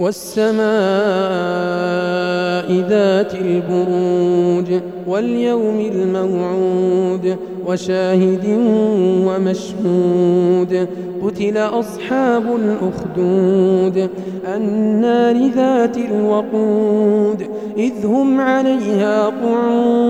والسماء ذات البروج واليوم الموعود وشاهد ومشهود. قتل أصحاب الأخدود النار ذات الوقود إذ هم عليها قعود.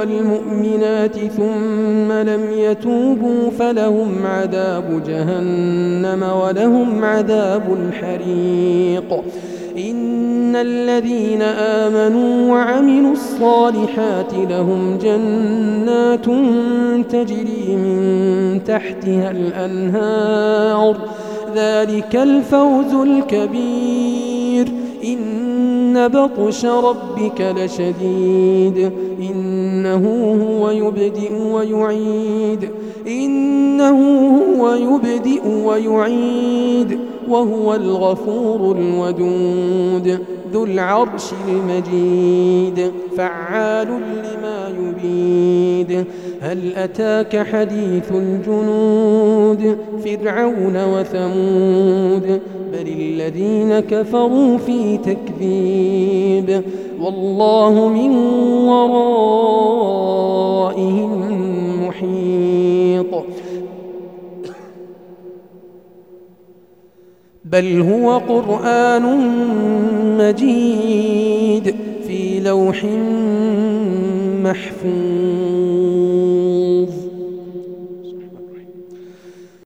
والمؤمنات ثم لم يتوبوا فلهم عذاب جهنم ولهم عذاب الحريق. إن الذين آمنوا وعملوا الصالحات لهم جنات تجري من تحتها الأنهار. ذلك الفوز الكبير. إن بطش ربك لشديد. إنه هو يبدئ ويعيد. إنه هو يبدئ ويعيد. وهو الغفور الودود. ذو العرش المجيد. فعال لما يريد. هل أتاك حديث الجنود؟ فرعون وثمود. بل الذين كفروا في تكذيب. والله من ورائهم محيط. بل هو قرآن مجيد في لوح محفوظ.